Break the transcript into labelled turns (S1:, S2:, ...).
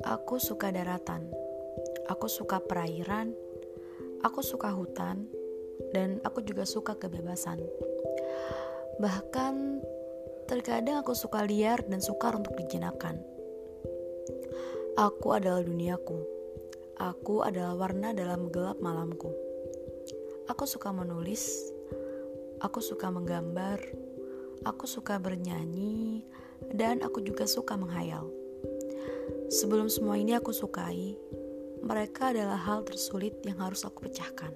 S1: Aku suka daratan, aku suka perairan, aku suka hutan, dan aku juga suka kebebasan. Bahkan terkadang aku suka liar dan sukar untuk dijinakan. Aku adalah duniaku. Aku adalah warna dalam gelap malamku. Aku suka menulis, aku suka menggambar, aku suka bernyanyi, dan aku juga suka menghayal. Sebelum semua ini aku sukai, mereka adalah hal tersulit yang harus aku pecahkan.